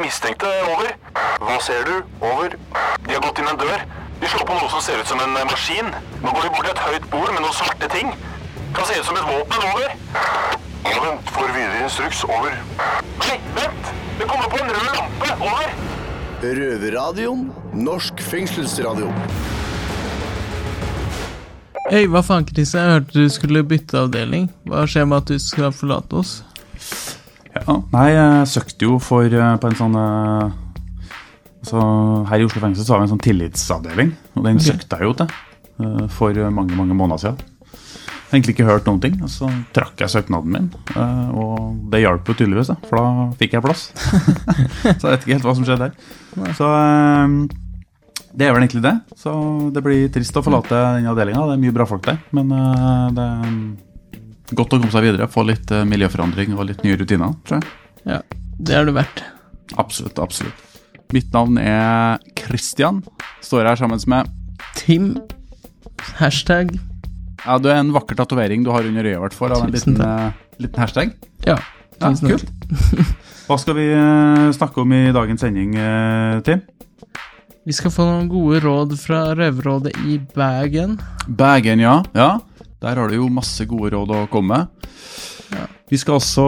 de mistenkte. Over. Hva ser du? Over. De har gått inn en dør. De slår på noe som ser ut som en eh, maskin. Nå går de bort til et høyt bord med noen svarte ting. Kan se ut som et våpen. Over. Ja, vent. Får videre instruks. Over. Nei, vent! Det kommer på en rød lampe. Over. Røverradioen. Norsk fengselsradio. Hei, hva faen, Chris? Jeg hørte du skulle bytte avdeling. Hva skjer med at du skal forlate oss? Ja, nei, jeg søkte jo for eh, på en sånn eh, altså, Her i Oslo fengsel så har vi en sånn tillitsavdeling, og den okay. søkte jeg jo til eh, for mange mange måneder siden. Jeg egentlig ikke hørt noen ting, og så trakk jeg søknaden min. Og det hjalp jo tydeligvis, da, for da fikk jeg plass. så jeg vet ikke helt hva som skjedde der. Så det er vel egentlig det. Så det blir trist å forlate den avdelinga. Det er mye bra folk der, men det godt å komme seg videre. Få litt eh, miljøforandring og litt nye rutiner, tror jeg. Ja, det er du verdt. Absolutt, absolutt. Mitt navn er Christian. Står her sammen med Tim. Hashtag. Ja, du er en vakker tatovering du har under øyet vårt for, av en liten, uh, liten hashtag. Ja. Ja, kult. Hva skal vi uh, snakke om i dagens sending, uh, Tim? Vi skal få noen gode råd fra Røverrådet i Bergen. Bergen, ja. ja. Der har du jo masse gode råd å komme med. Ja. Vi skal også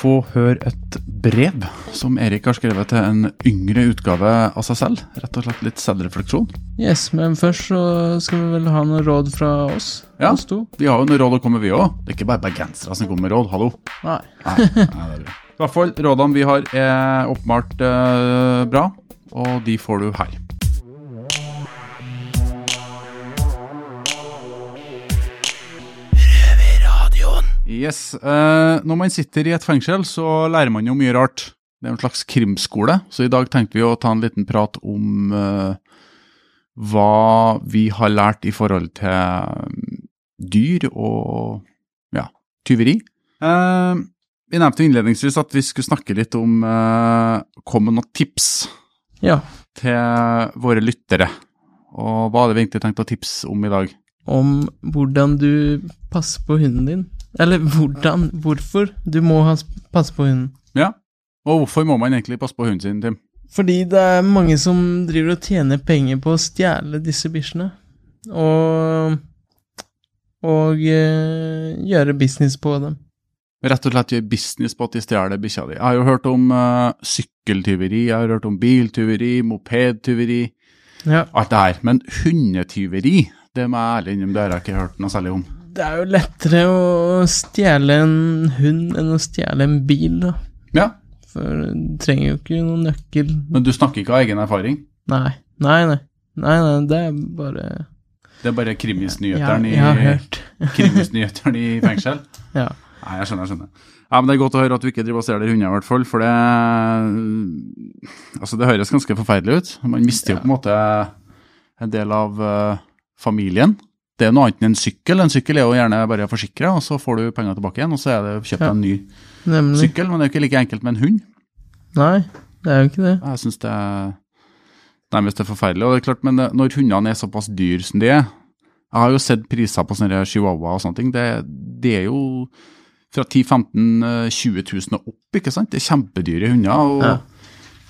få høre et brev som Erik har skrevet til en yngre utgave av seg selv. Rett og slett litt selvrefleksjon. Yes, men først så skal vi vel ha noen råd fra oss. Ja. Oss. Vi har jo noen råd å komme vi òg. Det er ikke bare bergensere som kommer med råd. Hallo. Nei. Nei, nei, det bra. I hvert fall, rådene vi har er oppmalt eh, bra, og de får du her. Yes, eh, Når man sitter i et fengsel, så lærer man jo mye rart. Det er en slags krimskole, så i dag tenkte vi å ta en liten prat om eh, hva vi har lært i forhold til dyr og ja, tyveri. Eh, vi nevnte innledningsvis at vi skulle snakke litt om uh, Kom med noen tips Ja. til våre lyttere. Og hva hadde vi egentlig tenkt å tipse om i dag? Om hvordan du passer på hunden din. Eller hvordan, hvorfor du må passe på hunden. Ja, Og hvorfor må man egentlig passe på hunden sin, Tim? Fordi det er mange som driver og tjener penger på å stjele disse bikkjene. Og Og øh, gjøre business på dem. Rett og slett gjøre business på at de stjeler bikkja di. Jeg har jo hørt om øh, sykkeltyveri, jeg har hørt om biltyveri, mopedtyveri, Ja. alt det her. Men hundetyveri, det må jeg ærlig innrømme, det har jeg ikke hørt noe særlig om. Det er jo lettere å stjele en hund enn å stjele en bil, da. Ja, For du trenger jo ikke noen nøkkel. men du snakker ikke av egen erfaring? Nei. Nei, nei. Nei, nei, det er bare Det er bare krimisnyheteren ja, i, krimisnyheteren i fengsel? Ja. Nei, jeg skjønner, jeg skjønner. Ja, men Det er godt å høre at du ikke driver og stjeler hunder, i hvert fall, for det Altså, det høres ganske forferdelig ut. Man mister jo på en måte en del av uh, familien. Det er noe annet enn en sykkel. En sykkel er jo gjerne bare forsikra, og så får du penger tilbake igjen, og så er det kjøpt Ja. en ny Nemlig. sykkel. Men det er jo ikke like enkelt med en hund. Nei, det er jo ikke det. Jeg syns det er nærmest er forferdelig. Og det er klart, Men når hundene er såpass dyr som de er Jeg har jo sett priser på sånne chihuahua og sånne ting. Det, det er jo fra 10 15 eh, 20 000 og opp, ikke sant? Det er kjempedyre hunder. og Ja.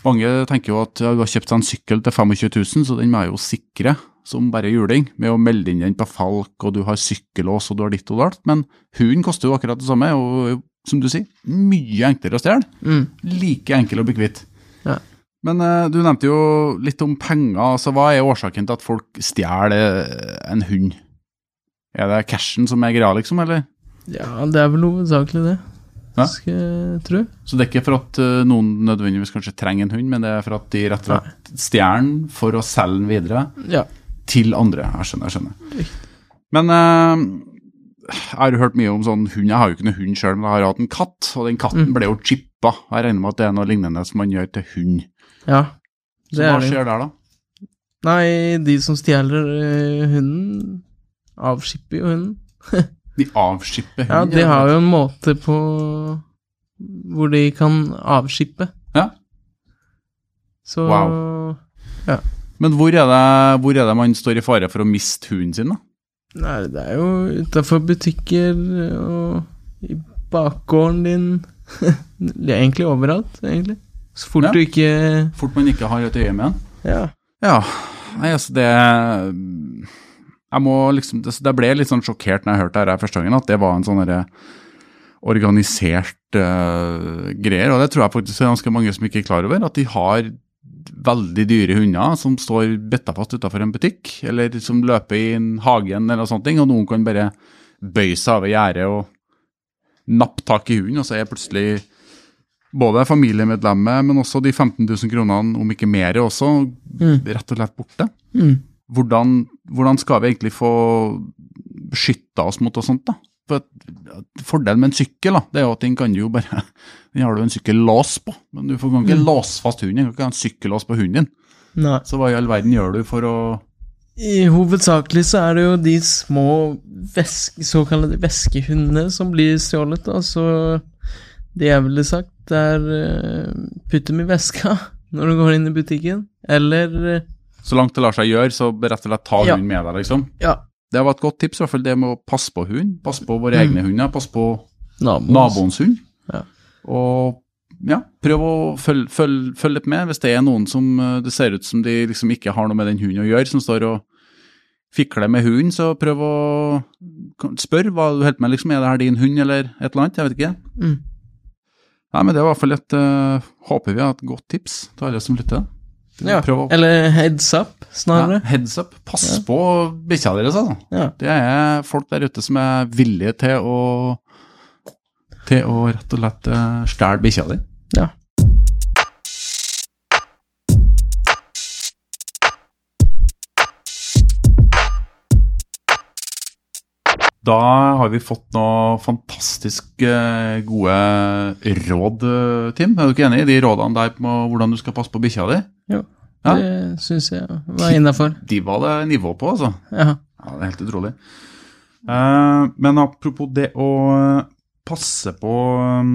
Mange tenker jo at ja, du har kjøpt seg en sykkel til 25 000, så den må jeg jo sikre som bare juling, med å melde inn den på Falk, og du har sykkellås og du har ditt og datt. Men hunden koster jo akkurat det samme, og som du sier, mye enklere å stjele Mm. like enkel å bli kvitt. Ja. Men eh, du nevnte jo litt om penger. altså Hva er årsaken til at folk stjeler eh, en hund? Er det cashen som er greia, liksom, eller? Ja, det er vel hovedsakelig det. Ja. Skal jeg tro. Så det er ikke for at eh, noen nødvendigvis kanskje trenger en hund, men det er for at de rett og slett stjeler den for å selge den videre Ja. til andre. Jeg skjønner, jeg skjønner. Men uh, jeg har jo hørt mye om sånn hund. Jeg har jo ikke noen hund sjøl, men jeg har hatt en katt, og den katten Mm. ble jo chippa. Jeg regner med at det er noe lignende som man gjør til hund. ja. Så hva er skjer der, da? Nei, de som stjeler eh, hunden, avskipper jo hunden. De avskipper hunden? Ja, de har jo en måte på hvor de kan avskippe. Ja. Så Wow. Men hvor er, det, hvor er det man står i fare for å miste hunden sin, da? Nei, det er jo utafor butikker og i bakgården din. Det er egentlig overalt, egentlig. Så fort Ja. du ikke Fort man ikke har et øye med den. Ja. Ja, nei, altså det liksom Det, ble litt sånn sjokkert når jeg hørte det her første gangen, at det var en sånn derre organisert uh, greier. Og det tror jeg faktisk er ganske mange som ikke er klar over. At de har veldig dyre hunder som står betta fast utafor en butikk, eller som løper i en hagen eller sånne ting, og noen kan bare bøye seg over gjerdet og nappe tak i hunden, og så er plutselig både familiemedlemmet, men også de 15 000 kronene, om ikke mer også, rett og slett borte. Mm. Hvordan, hvordan skal vi egentlig få beskytta oss mot og sånt, da? For Fordelen med en sykkel da, det er jo at den kan du jo bare Den har du en sykkellås på, men du kan ikke låse fast hunden. Du kan ikke ha en sykkellås på hunden din. Nei. Så hva i all verden gjør du for å I hovedsakelig så er det jo de små veske, såkalte veskehundene som blir stjålet, så det jeg ville sagt, er eh, putt dem i veska når du går inn i butikken, eller eh, Så langt det lar seg gjøre, så rett og slett ta Ja. hunden med deg, liksom. ja, Det var et godt tips, i hvert fall det med å passe på hund. Passe på våre Mm. egne hunder, passe på naboens, naboens hund. Ja. Og ja, prøv å følge følg, følg litt med hvis det er noen som eh, det ser ut som de liksom ikke har noe med den hunden å gjøre, som står og fikler med hunden, så prøv å spørre hva du holder med, liksom. Er det her din hund, eller et eller annet? Jeg vet ikke. Mm. Nei, men det var i hvert fall et eh, Håper vi har et godt tips til alle som lytter. Ja, eller heads up, ja, snarere. Heads up. Pass Ja. på bikkja deres, altså. Ja. Det er folk der ute som er villige til å til å rett og slett eh, stjele bikkja di. ja. Da har vi fått noe fantastisk eh, gode råd, eh, Tim. Er du ikke enig i de rådene der på hvordan du skal passe på bikkja di? Jo, Ja. det syns jeg var innafor. De var det nivå på, altså. Ja. Ja, det er helt utrolig. Eh, men apropos det å eh, passe på um,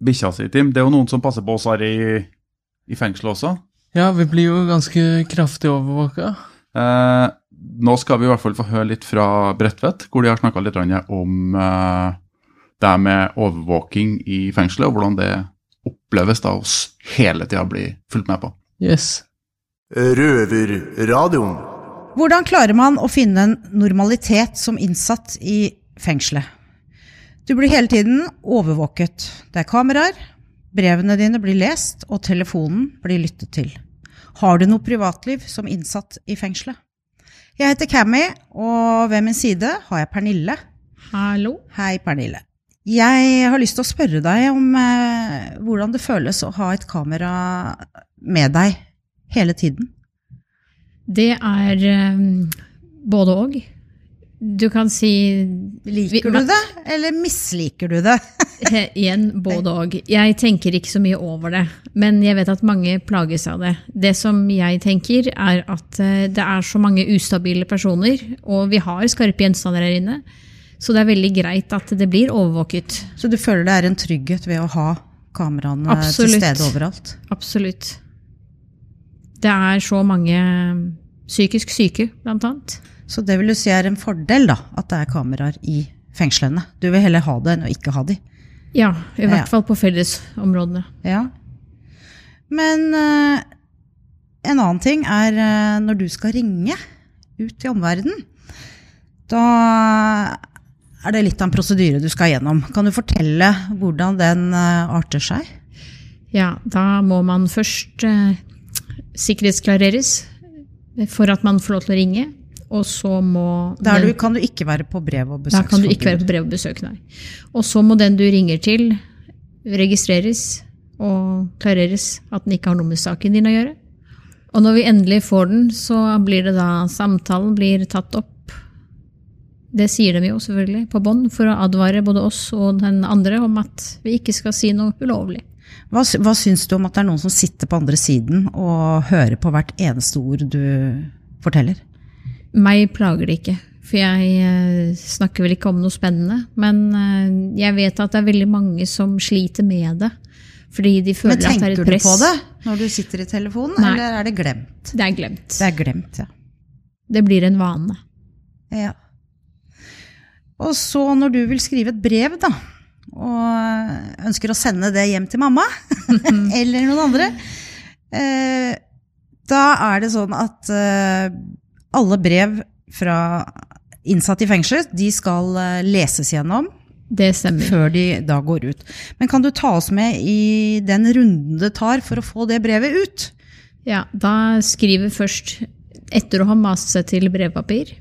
bikkja si, Tim. Det er jo noen som passer på oss her i, i fengselet også. ja, vi blir jo ganske kraftig overvåka. Eh, nå skal vi i hvert fall få høre litt fra Bredtvet, hvor de har snakka litt om eh, det med overvåking i fengselet, og hvordan det oppleves da oss hele tida blir fulgt med på. Yes. Røverradioen. Hvordan klarer man å finne en normalitet som innsatt i fengselet? Du blir hele tiden overvåket. Det er kameraer, brevene dine blir lest, og telefonen blir lyttet til. Har du noe privatliv som innsatt i fengselet? Jeg heter Cammy, og ved min side har jeg Pernille. Hallo? Hei, Pernille. Jeg har lyst til å spørre deg om eh, hvordan det føles å ha et kamera med deg hele tiden. Det er eh, både og. Du kan si Liker du det, eller misliker du det? Igjen både og. Jeg tenker ikke så mye over det, men jeg vet at mange plages av det. Det som jeg tenker, er at eh, det er så mange ustabile personer, og vi har skarpe gjenstander her inne. Så det er veldig greit at det blir overvåket. Så du føler det er en trygghet ved å ha kameraene Absolutt. til stede overalt? Absolutt. Det er så mange psykisk syke, blant annet. Så det vil du si er en fordel, da, at det er kameraer i fengslene? Du vil heller ha det enn å ikke ha de? Ja, i hvert Ja. fall på fellesområdene. Ja. Men uh, en annen ting er uh, når du skal ringe ut til omverdenen. Da er det litt av en prosedyre du skal gjennom. Kan du fortelle hvordan den uh, arter seg? Ja, da må man først sikkerhetsklareres for at man får lov til å ringe. Og så må er den- du, kan du ikke være på brev- og Da kan du ikke være på brev og besøk, nei. Og så må den du ringer til, registreres og klareres at den ikke har noe med saken din å gjøre. Og når vi endelig får den, så blir det da Samtalen blir tatt opp. Det sier de jo selvfølgelig på bånd, for å advare både oss og den andre om at vi ikke skal si noe ulovlig. Hva, hva syns du om at det er noen som sitter på andre siden og hører på hvert eneste ord du forteller? Meg plager det ikke, for jeg eh, snakker vel ikke om noe spennende. Men eh, jeg vet at det er veldig mange som sliter med det. Fordi de føler at det er et press. Men tenker du på det når du sitter i telefonen, Nei. eller er det glemt? Det er glemt. Det er glemt, ja. Det blir en vane. ja. Og så når du vil skrive et brev, da, og ønsker å sende det hjem til mamma eller noen andre, eh, da er det sånn at eh, alle brev fra innsatte i fengsel, de skal eh, leses gjennom Det stemmer. før de da går ut. Men kan du ta oss med i den runden det tar for å få det brevet ut? Ja, da skriver først, etter å ha mast seg til brevpapir,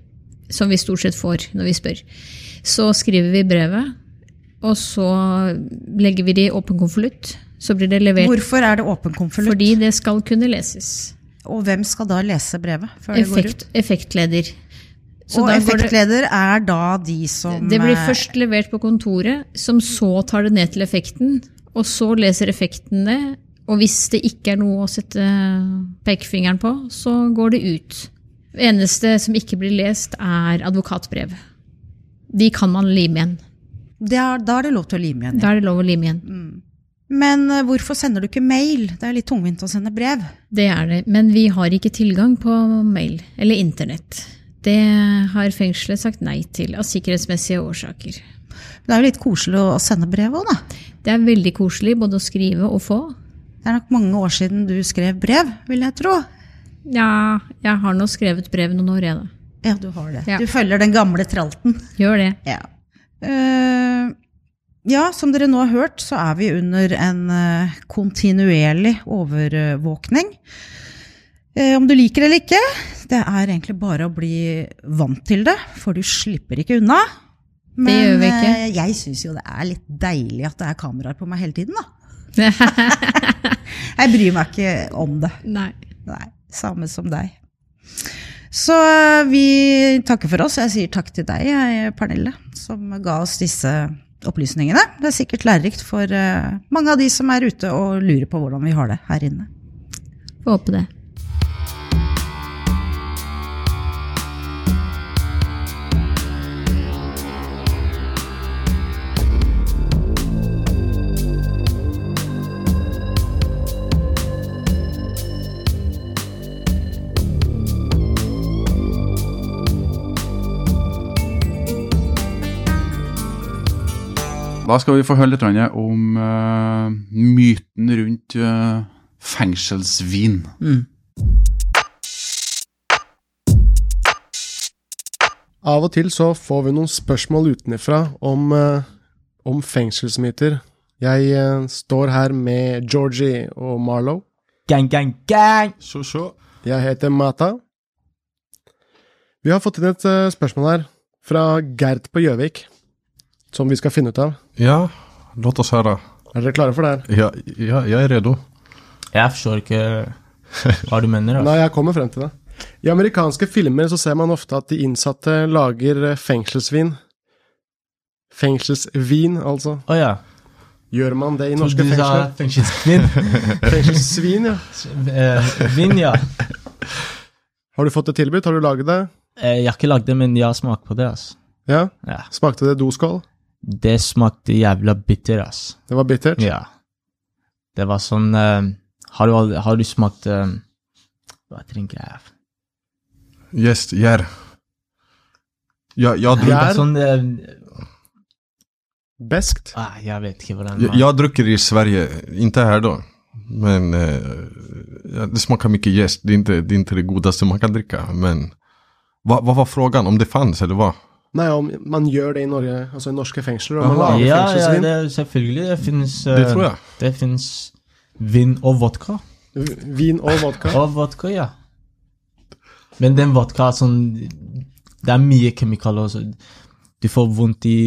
som vi stort sett får når vi spør, så skriver vi brevet, og så legger vi det i åpen konvolutt. Så blir det levert Hvorfor er det åpen konvolutt? fordi det skal kunne leses. Og hvem skal da lese brevet før det går ut? effektleder. Så og går det- effektleder er da de som Det blir eh, først levert på kontoret, som så tar det ned til effekten, og så leser effekten det. Og hvis det ikke er noe å sette pekefingeren på, så går det ut. Det eneste som ikke blir lest, er advokatbrev. De kan man lime igjen. Er, Da er det lov til å lime igjen. Da er det lov å lime igjen. Men eh, hvorfor sender du ikke mail? Det er litt tungvint å sende brev. Det er det. Men vi har ikke tilgang på mail eller internett. Det har fengselet sagt nei til av sikkerhetsmessige årsaker. Det er jo litt koselig å sende brev òg, da. Det er veldig koselig både å skrive og få. Det er nok mange år siden du skrev brev, vil jeg tro. Ja, jeg har nå skrevet brev noen år, jeg, da. Ja, du har det. Ja. Du følger den gamle tralten. Gjør det. Ja. Eh, ja, som dere nå har hørt, så er vi under en eh, kontinuerlig overvåkning. Eh, om du liker det eller ikke, det er egentlig bare å bli vant til det, for du slipper ikke unna. Men gjør vi ikke. jeg syns jo det er litt deilig at det er kameraer på meg hele tiden, da. Jeg bryr meg ikke om det. Nei. Nei, samme som deg. Så eh, vi takker for oss. Jeg sier takk til deg, Pernille, som ga oss disse opplysningene. Det er sikkert lærerikt for eh, mange av de som er ute og lurer på hvordan vi har det her inne. Får håpe det. Da skal vi få høre litt om uh, myten rundt uh, fengselsvin. Av og til så får vi noen spørsmål utenfra om, uh, om fengselsmyter. Jeg står her med Georgie og Marlo. Gang, gang, gang! Så, så. Jeg heter Mata. Vi har fått inn et spørsmål her fra Gert på Gjøvik, som vi skal finne ut av. Ja, låt oss høre. Er dere klare for det her? Ja, ja, jeg er redo. Jeg forstår ikke hva du mener. Nei, Altså. jeg kommer frem til det. I amerikanske filmer så ser man ofte at de innsatte lager eh, fengselsvin. Fengselsvin, altså. Å ja. Gjør man det i Trodde norske du sa fengsler? fengselskvinn. Fengselssvin, ja. Eh, Vin, ja. Har du fått det tilbudt? Har du laget det? Eh, Jeg har ikke lagd det, men jeg har smakt på det. altså. Ja? Ja. Smakte det doskål? Det smakte jævla bitter, ass. Det var bittert? Ja. Det var sånn uh, Har du, har du smakt uh, Hva drinker jeg? Yes, gjær. Ja, jeg Det dru- er sånn uh, Beskt? ah, Jeg vet ikke hvordan jeg, jeg drikker i Sverige, inte her da. Men eh, det smaker mye gjest. Det, är inte- det er ikke det godeste man kan dricka. Men hva, hva var frågan? Om det fanns eller vad? Nei, om man gjør det i Norge, altså i norske fengsler, og man lager Ja, ja, det, selvfølgelig. Det fins Det tror jeg. Det fins vin og vodka. Vin og vodka. Og vodka, ja. Men den vodka sånn Det er mye kemikalier også. Du får vondt i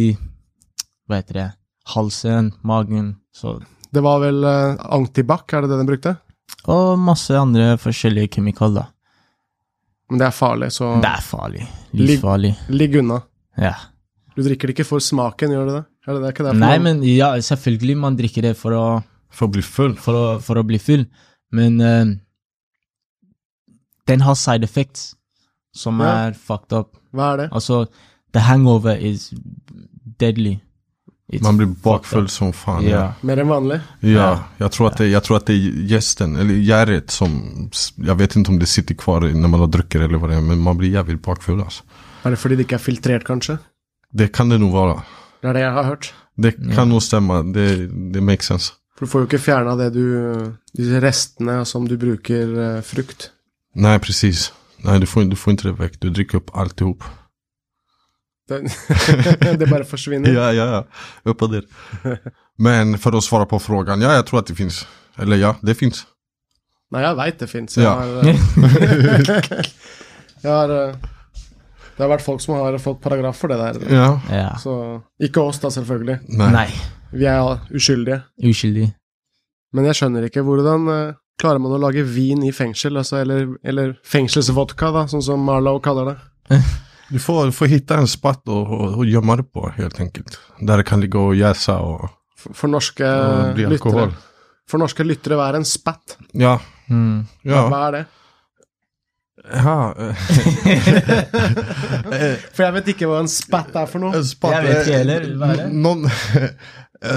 Hva heter det? Halsen, magen. Så Det var vel uh, antibac, er det det den brukte? Og masse andre forskjellige kemikalier. Men det er farlig, så Det er farlig. Livsfarlig. ligg unna. Ja. Du drikker det ikke for smaken, gjør du det? Er det, er ikke derfor Nei, man- men ja, selvfølgelig man drikker det for å, For å bli full? for å, for å bli full, men uh, den har side effects som Ja. er fucked up. Hva er det? Altså, the hangover is deadly. It's Man blir bakfull som faen Ja. Mer enn vanlig? Ja, Jeg tror, at det, jeg tror at det er gjesten, eller gjerdet, som, Jeg vet ikke om det sitter kvar når man har drukket, eller hva det er, men man blir jævlig bakfull alltså. Er det fordi det ikke er filtrert, kanskje? Det kan det nå være. Det er det jeg har hørt. Det kan nå stemme. det, det makes sense. For du får jo ikke fjerna det du Disse restene som du bruker eh, frukt. Nei, precis. Nei, du får, du får ikke det vekk. Du drikker opp alt i Det, det bare forsvinner. Ja, ja, ja. Upp der. Men for å svare på frågan, ja, jeg tror at det fins. Eller ja, det fins. Nei, jeg veit det fins. Jeg Ja. har, eh, jeg har eh, Det har vært folk som har fått paragraf for det der. Ja. Ja. Så Ikke oss, da, selvfølgelig. Nei. Nei. Vi er uskyldige. Uskyldige. Men jeg skjønner ikke hvordan uh, klarer man å lage vin i fengsel, altså, eller, eller fengselsvodka, da, sånn som Marlow kaller det. Du får, får hitta en spatt og, och, och gjemme det på helt enkelt. Der det kan ligge och jäsa och, For, for norske og lyttere. For norske lyttere, hva er en spatt? Ja, Mm. Ja. hva er det? Ja. For jeg vet ikke hva en spat er for noe. En jeg vet ikke heller, vad är det? Någon, eh,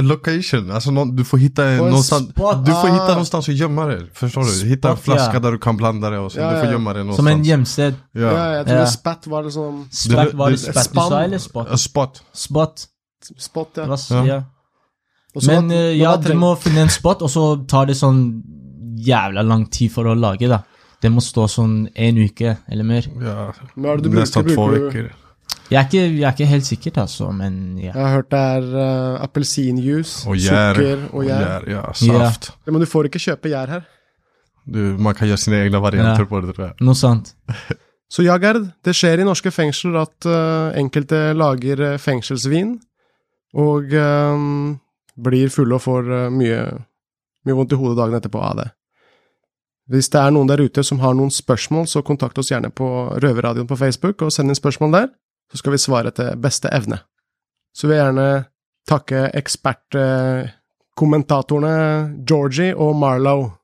location, Altså, någon, du får hitta Och sted någonstans, du får hitta någonstans att gömma det. Förstår du? Hitta en flaske flaska ja. där du kan blanda det och så. Ja, du får ja. gömma det Som en gjemsted. Ja, Ja. jeg tror Ja. spat var det sånn Spot, var det spot du sa, eller spot? Spot. Spot. spot, ja. Hva Ja. ja. Men hva- eh, ja, du må finne en spot, og så tar det sånn jævla lang tid for å lage, da. Det må stå sånn en uke eller mer. Ja, Hva er det du bruker? nästan två Bruker du. Jeg er ikke, jeg er ikke helt sikker, altså, men ja. Jeg har hørt det er uh, appelsinjuice, og gär. sukker og gjær. Ja, saft. Ja, men du får ikke kjøpe gjær her. Du, man kan gjøre sine egne varianter Ja. på det tror jeg. Noe sant. Så ja, Gerd, det skjer i norske fengsler at uh, enkelte lager eh, fengselsvin, og uh, blir fulle og får mye, mye vondt i hodet dagen etterpå av det. Hvis det er noen der ute som har noen spørsmål, så kontakt oss gjerne på Røverradioen på Facebook, og send inn spørsmål der, så skal vi svare etter beste evne. Så vil jeg gjerne takke ekspertkommentatorene Georgie og Marlow.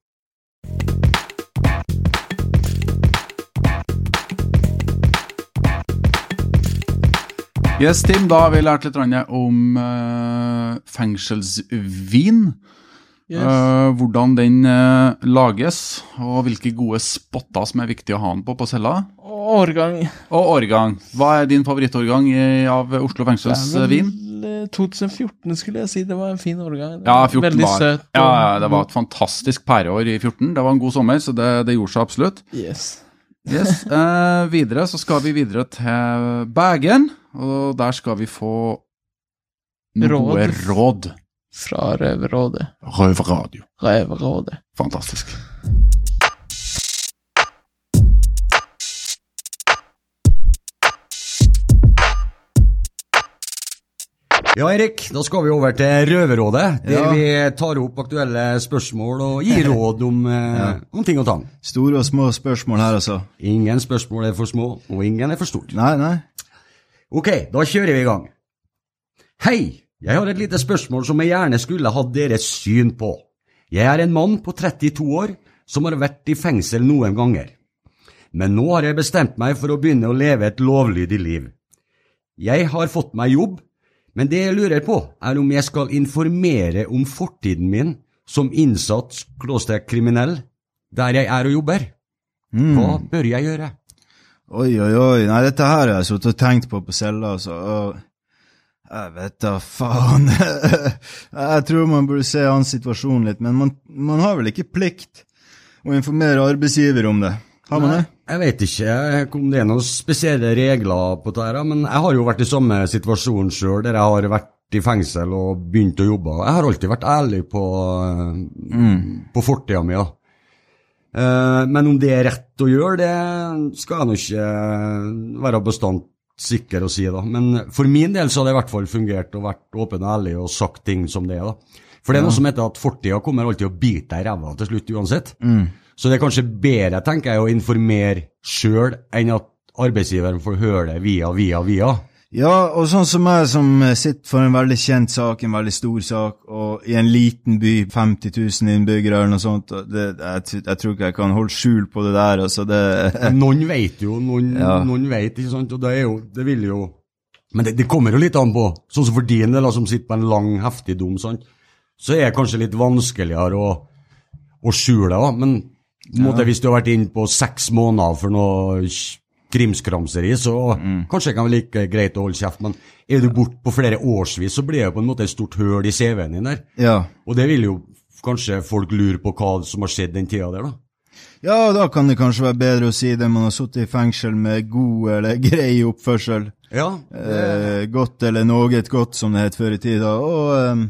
Yes, Tim, da har vi lært litt om eh, fengselsvin. Yes. Eh, hvordan den eh, lages, og hvilke gode spotter som er viktig å ha den på på cella. Årgang. Og årgang. Hva er din favorittårgang i- av Oslo vel eh, 2014, skulle jeg si. Det var en fin årgang. Ja, 14 Veldig var, søt. ja, og- ja, det var et fantastisk pæreår i 14. Det var en god sommer, så det, det gjorde seg absolutt. Yes. Yes, eh, Videre så skal vi videre til Bægen, og der skal vi få noen Råd. gode råd. Fra Røverrådet. Røverradio. Røverrådet. Fantastisk. Ja, Erik, da skal vi over til Røverrådet, der Ja. vi tar opp aktuelle spørsmål og gir råd om, ja. om ting og tang. Store og små spørsmål her, altså. Ingen spørsmål er for små, og ingen er for store. Nei, nei. Ok, da kjører vi i gang. Hei, jeg har et lite spørsmål som jeg gjerne skulle hatt deres syn på. Jeg er en mann på 32 år som har vært i fengsel noen ganger. Men nå har jeg bestemt meg for å begynne å leve et lovlydig liv. Jeg har fått meg jobb, men det jeg lurer på, er om jeg skal informere om fortiden min som innsatt kriminell der jeg er og jobber. Hva bør jeg gjøre? Oi, oi, oi. Nei, dette her har jeg sittet og tenkt på på cella, altså. Og jeg vet da faen. jeg tror man burde se hans situasjon litt, men man, man har vel ikke plikt å informere arbeidsgiver om det? Har man det? Jeg vet ikke om det er noen spesielle regler på dette, men jeg har jo vært i samme situasjon sjøl, der jeg har vært i fengsel og begynt å jobbe. Jeg har alltid vært ærlig på, på fortida mi. Ja. Eh, Men om det er rett å gjøre, det skal jeg nå ikke være bestandt sikker å si. da. Men for min del så har det i hvert fall fungert og vært åpen og ærlig og sagt ting som det er. da. For det er noe som heter at fortida kommer alltid å bite deg i ræva til slutt uansett. Så det er kanskje bedre, tenker jeg, å informere sjøl enn at arbeidsgiveren får høre det via, via, via. Ja, og sånn som meg som sitter for en veldig kjent sak, en veldig stor sak, og i en liten by, 50 000 innbyggere eller noe sånt, det, jeg, jeg tror ikke jeg kan holde skjul på det der, altså det Noen vet jo, noen, Ja. noen vet, ikke sant, og det er jo, det vil jo Men det, det kommer jo litt an på, sånn som for din del, som sitter på en lang, heftig dom, sant, så er det kanskje litt vanskeligere å, å skjule det, men måte, hvis du har vært inne på seks måneder for noe krimskramseri, så kanskje det kan være like greit å holde kjeft. Men er du borte på flere årsvis, så blir det på en måte et stort høl i CV-en din der. Ja. Og det vil jo kanskje folk lure på hva som har skjedd den tida der, da. Ja, da kan det kanskje være bedre å si det man har sittet i fengsel med god eller grei oppførsel. Ja, Eh, godt eller noe godt, som det het før i tida. Og eh,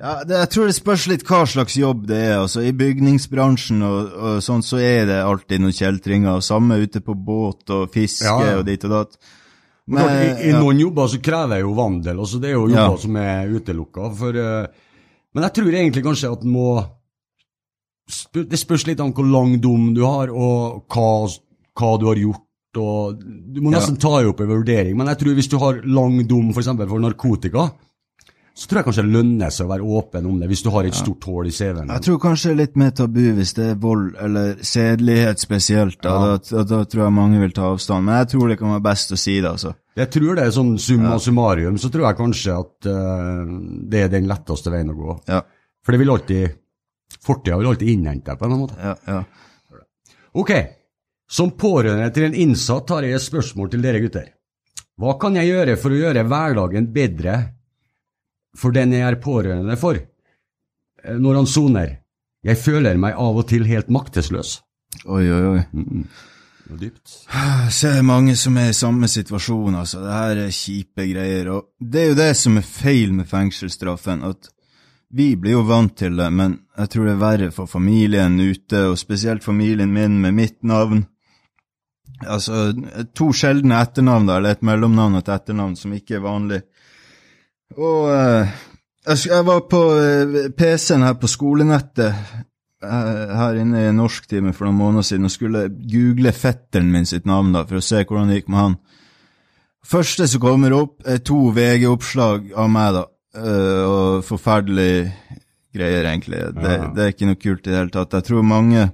ja, det, jeg tror det spørs litt hva slags jobb det er. Altså, I bygningsbransjen og, og sånn, så er det alltid noen kjeltringer. Samme ute på båt og fiske Ja, ja. og dit og datt. Men, klart, I, i noen jobber så krever jeg jo vandel. Altså det er jo jobber som er utelukka. For, uh, men jeg tror egentlig kanskje at må sp- Det spørs litt om hvor lang dom du har, og hva, hva du har gjort. Og du må nesten ta opp i vurdering. Men jeg tror hvis du har lang dom f.eks. For, for narkotika, så tror jeg kanskje det lønner seg å være åpen om det, hvis du har et stort hull i CV-en. Jeg tror kanskje det er litt mer tabu hvis det er vold eller sedelighet spesielt. Da, Ja. da, da, da tror jeg mange vil ta avstand. Men jeg tror det kan være best å si det, altså. Jeg tror det er sånn summa summarium, så tror jeg kanskje at uh, det er den letteste veien å gå. Ja. For det vil alltid Fortida vil alltid innhente deg på en måte. Ja, ja. Ok, som pårørende til en innsatt har jeg et spørsmål til dere gutter. Hva kan jeg gjøre for å gjøre hverdagen bedre for den jeg er pårørende for, eh, når han soner? Jeg føler meg av og til helt maktesløs. Oi, oi, oi. Det var dypt. er det mange som er i samme situasjon, altså. Det her er kjipe greier. Og det er jo det som er feil med fengselsstraffen, at vi blir jo vant til det, men jeg tror det er verre for familien ute, og spesielt familien min med mitt navn. Altså, to sjeldne etternavn, da, eller et mellomnavn og et etternavn som ikke er vanlig. Og eh, jeg, var på eh, PC-en her på skolenettet eh, her inne i norsktime for noen måneder siden og skulle google fetteren min sitt navn da, for å se hvordan det gikk med han. Første som kommer opp, er to VG-oppslag av meg, da. og forferdelige greier, egentlig. Det, det er ikke noe kult i det hele tatt. Jeg tror mange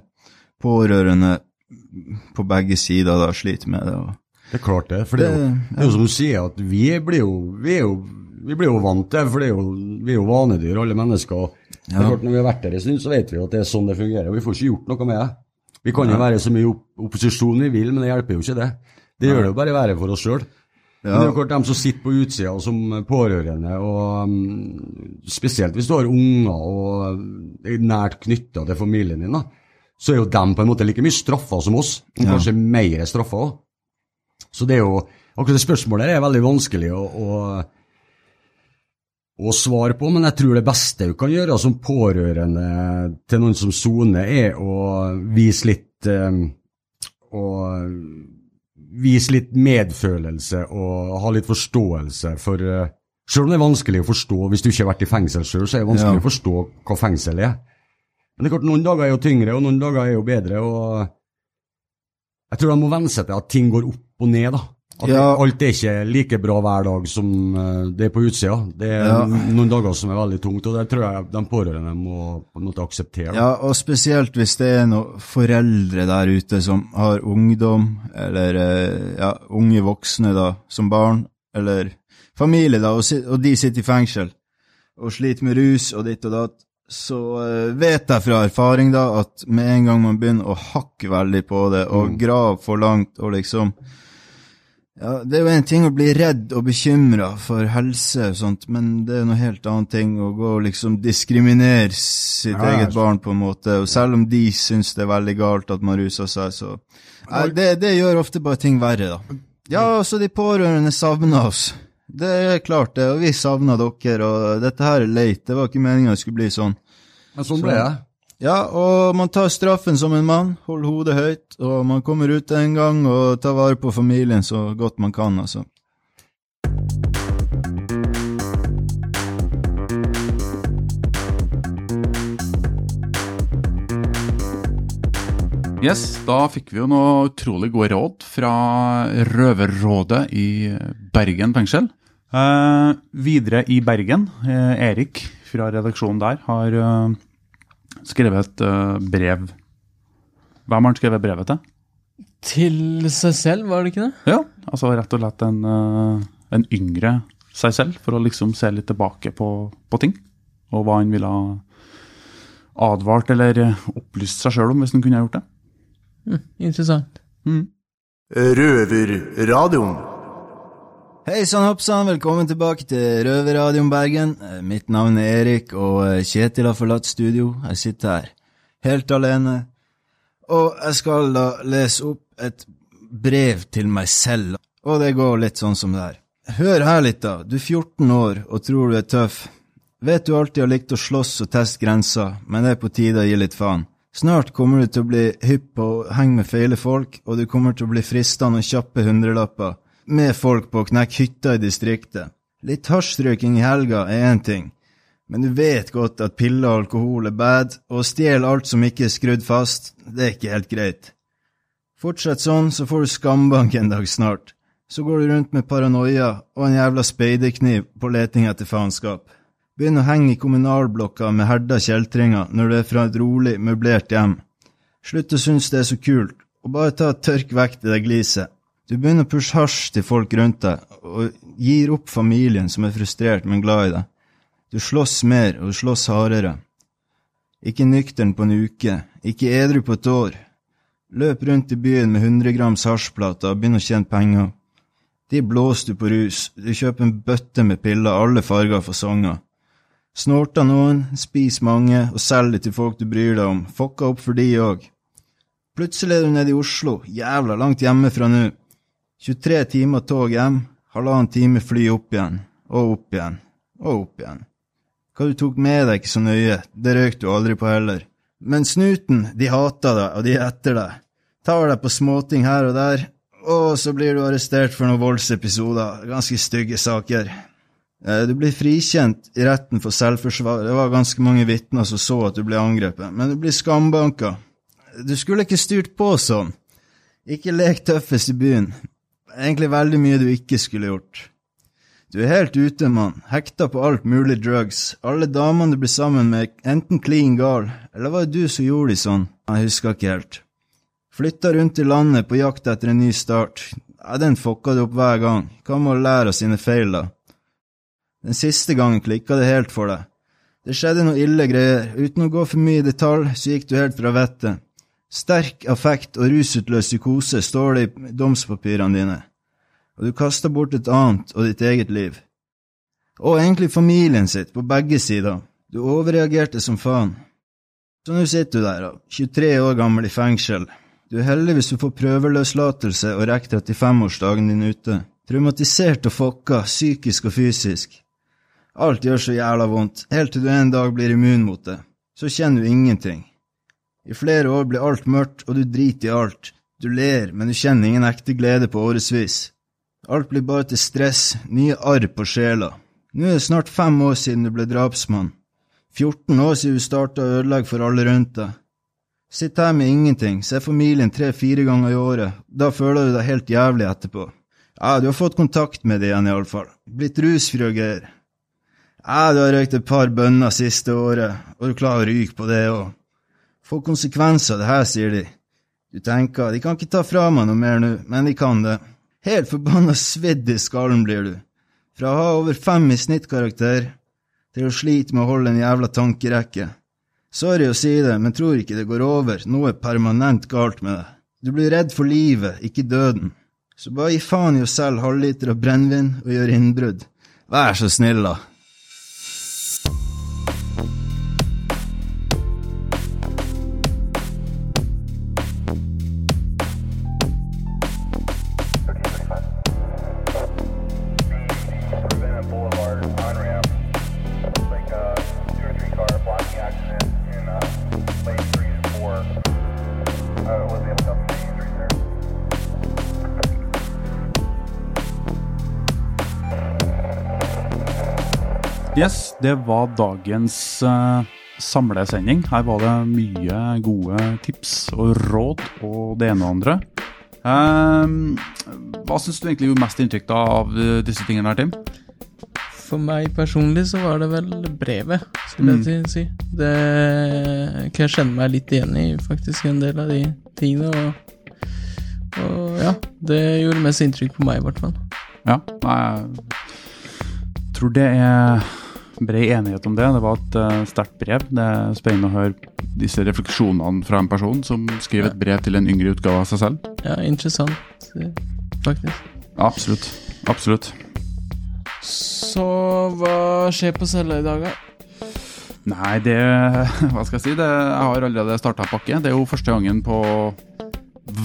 pårørende på begge sider da sliter med det. Og Det er klart det, for Det- det er jo som du sier, at vi blir jo, vi er jo, vi blir jo vant til for det for vi er jo vanedyr, alle mennesker. er Ja. klart Når vi har vært der en stund, så vet vi at det er sånn det fungerer, og vi får ikke gjort noe med det. Vi kan jo være så mye opp opposisjon vi vil, men det hjelper jo ikke det. Det gjør det jo bare verre for oss sjøl. Men det er jo klart dem som sitter på utsida som pårørende, og um, spesielt hvis du har unger og er nært knytta til familien din, da, så er jo dem på en måte like mye straffa som oss, og Ja. kanskje mer straffa òg. Så det er jo Akkurat det spørsmålet er veldig vanskelig å, å, å svare på, men jeg tror det beste du kan gjøre som pårørende til noen som soner, er å vise litt eh, å vise litt medfølelse og ha litt forståelse for eh, Selv om det er vanskelig å forstå hvis du ikke har vært i fengsel sjøl, så er det vanskelig Ja. å forstå hva fengsel er. Men det er klart, noen dager er jo tyngre, og noen dager er jo bedre. og Jeg tror de må venne seg til at ting går opp og ned. da. At Ja. Alt er ikke like bra hver dag som eh, det er på utsida. Det er Ja. noen dager som er veldig tungt, og det tror jeg de pårørende må på en måte akseptere. Ja, og spesielt hvis det er noen foreldre der ute som har ungdom, eller eh, ja, unge voksne da, som barn, eller familie da, og, de sitter i fengsel og sliter med rus og ditt og datt, så eh, vet jeg fra erfaring da at med en gang man begynner å hakke veldig på det, og grave for langt, og liksom ja, Det er jo en ting å bli redd og bekymra for helse og sånt, men det er noe helt annet ting å gå og liksom diskriminere sitt Ja, ja. eget barn på en måte, og selv om de syns det er veldig galt at man ruser seg, så Nei, det, det gjør ofte bare ting verre, da. Ja, altså, de pårørende savner oss. Det er klart det, og vi savner dere, og dette her er leit. Det var ikke meninga det skulle bli sånn. Men sånn ble det. Ja, og man tar straffen som en mann, holder hodet høyt, og man kommer ut en gang og tar vare på familien så godt man kan, altså. Yes, da fikk vi jo noe utrolig gode råd fra Røverrådet i Bergen fengsel. Eh, videre i Bergen, eh, Erik fra redaksjonen der har eh, skrevet et eh, brev. Hvem har han skrevet brevet til? Til seg selv, var det ikke det? Ja, altså rett og slett en, uh, en yngre seg selv, for å liksom se litt tilbake på, på ting. Og hva han ville ha advart eller opplyst seg sjøl om, hvis han kunne ha gjort det. Mm, interessant. Mm. Røverradioen. Hei sann hoppsann, velkommen tilbake til Røverradioen Bergen. Eh, Mitt navn er Erik, og eh, Kjetil har forlatt studio. Jeg sitter her helt alene. Og jeg skal da lese opp et brev til meg selv, og det går litt sånn som det her. Hør her litt, da. Du er 14 år og tror du er tøff. Vet du alltid har likt å slåss og teste grenser, men det er på tide å gi litt faen. Snart kommer du til å bli hypp på å henge med feile folk, og du kommer til å bli fristende og kjappe hundrelapper med folk på å knekke hytter i distriktet. Litt hasjrøyking i helga er én ting, men du vet godt at piller og alkohol er bad, og å stjele alt som ikke er skrudd fast, det er ikke helt greit. Fortsett sånn, så får du skambank en dag snart. Så går du rundt med paranoia og en jævla speiderkniv på leting etter faenskap. Begynn å henge i kommunalblokka med herda kjeltringer når du er fra et rolig, møblert hjem. Slutt å synes det er så kult, og bare ta et tørk vekk det der gliset. Du begynner å pushe hasj til folk rundt deg, og gir opp familien som er frustrert, men glad i deg. Du slåss mer, og du slåss hardere. Ikke nøktern på en uke, ikke edru på et år. Løp rundt i byen med 100 grams hasjplater og begynn å tjene penger. De blåser du på rus, du kjøper en bøtte med piller, alle farger og fasonger. Snorter noen, spiser mange og selger til folk du bryr deg om, fucka opp for de òg. Plutselig er du nede i Oslo, jævla langt hjemmefra nå. 23 timer tog hjem, halvannen time fly opp igjen, og opp igjen, og opp igjen. Hva du tok med deg ikke så nøye, det røk du aldri på heller. Men snuten, de hater deg, og de er etter deg. Tar deg på småting her og der, og så blir du arrestert for noen voldsepisoder, ganske stygge saker. Eh, Du blir frikjent i retten for selvforsvar, det var ganske mange vitner som så at du ble angrepet, men du blir skambanka. Du skulle ikke styrt på sånn. Ikke lek tøffest i byen. Egentlig veldig mye du ikke skulle gjort. Du er helt ute, mann, hekta på alt mulig drugs. Alle damene du blir sammen med, enten clean gal, eller var det du som gjorde de sånn? Jeg husker ikke helt. Flytta rundt i landet på jakt etter en ny start. Ja, den fucka du opp hver gang. Hva med å lære av sine feil, da? Den siste gangen klikka det helt for deg. Det skjedde noe ille greier. Uten å gå for mye i detalj, så gikk du helt fra vettet. Sterk affekt og rusutløs psykose står det i domspapirene dine, og du kaster bort et annet og ditt eget liv. Og egentlig familien sitt, på begge sider. Du overreagerte som faen. Så nå sitter du der, da, 23 år gammel i fengsel. Du er heldig hvis du får prøveløslatelse og rekker 35-årsdagen din ute. Traumatisert og fokka, psykisk og fysisk. Alt gjør så jævla vondt, helt til du en dag blir immun mot det. Så kjenner du ingenting. I flere år blir alt mørkt, og du driter i alt. Du ler, men du kjenner ingen ekte glede på årevis. Alt blir bare til stress, nye arr på sjela. Nå er det snart fem år siden du ble drapsmann. 14 år siden du starta å ødelegge for alle rundt deg. Sitt her med ingenting, se familien tre-fire ganger i året, da føler du deg helt jævlig etterpå. Ja, du har fått kontakt med det igjen, iallfall. Blitt rusfri og greier. Ja, du har røykt et par bønner siste året, og du klarer å ryke på det òg. Får konsekvenser, det her, sier de. Du tenker, de kan ikke ta fra meg noe mer nå, men de kan det. Helt forbanna svidd i skallen blir du. Fra å ha over fem i snittkarakter til å slite med å holde en jævla tankerekke. Sorry å si det, men tror ikke det går over, noe er permanent galt med deg. Du blir redd for livet, ikke døden. Så bare gi faen i å selge halvliter av brennevin og gjør innbrudd. Vær så snill, da. Yes, det var dagens uh, samlesending. Her var det mye gode tips og råd og det ene og andre. Um, hva syns du egentlig gjorde mest inntrykk av eh, disse tingene her, Tim? For meg personlig så var det vel brevet, skulle jeg Mm. si. Det kan jeg kjenne meg litt igjen i, faktisk, en del av de tingene. Og, og ja, det gjorde mest inntrykk på meg, i hvert fall. Ja, jeg tror det er bred enighet om det. Det var et uh, sterkt brev. Det er spennende å høre disse refleksjonene fra en person som skriver et brev til en yngre utgave av seg selv. Ja, interessant, eh, faktisk. Absolutt. Absolutt. Så hva skjer på cella i dag, da? Nei, det Hva skal jeg si? Det, jeg har allerede starta pakke. Det er jo første gangen på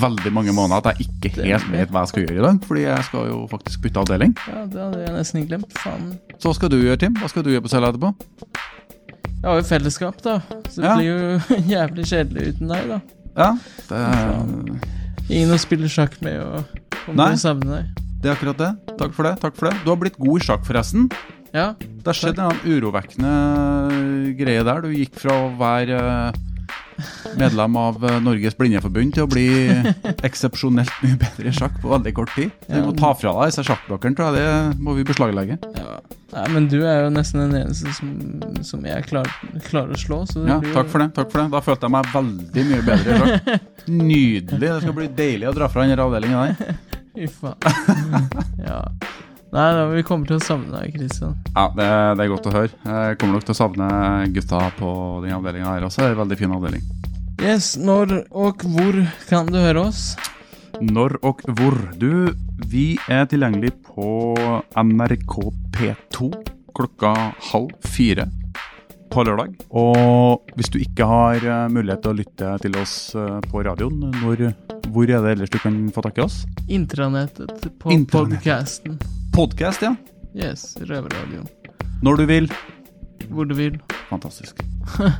veldig mange måneder at jeg ikke helt vet hva jeg skal gjøre i dag. Fordi jeg skal jo faktisk bytte avdeling. Ja, Det hadde jeg nesten glemt. Faen. Så hva skal du gjøre, Tim? Hva skal du gjøre på cella etterpå? Jeg har jo fellesskap, da. Så det Ja. blir jo jævlig kjedelig uten deg, da. Ja, det, Ingen å spille sjakk med og komme til å savne deg. Det er akkurat det. Takk for det. takk for det. Du har blitt god i sjakk, forresten. Ja, Det har skjedd en urovekkende greie der. Du gikk fra å være eh, medlem av eh, Norges Blindeforbund til å bli eksepsjonelt mye bedre i sjakk på veldig kort tid. Så vi må ta fra deg disse sjakkblokkene, tror jeg. Det må vi beslaglegge. ja. Nei, men du er jo nesten den eneste som, som jeg klarer, klarer å slå, så Ja, blir takk for det. takk for det. Da følte jeg meg veldig mye bedre i sjakk. Nydelig. Det skal bli deilig å dra fra denne avdelingen der. Fy faen. ja. Nei da, vi kommer til å savne deg, Kristian. Ja, det, det er godt å høre. Jeg kommer nok til å savne gutta på den avdelinga her også. Det er en veldig fin avdeling. Yes, når og hvor kan du høre oss? Når og hvor? Du, vi er tilgjengelig på NRK P2 klokka halv fire på lørdag. Og hvis du ikke har eh, mulighet til å lytte til oss eh, på radioen, når, hvor er det ellers du kan få tak i oss? Intranettet på Intranettet. podcasten. Podcast, ja. Yes, Røverradioen. Når du vil. Hvor du vil. Fantastisk.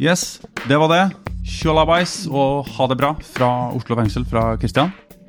Yes, det var det. Tjolabais og ha det bra fra Oslo fengsel, fra Kristian.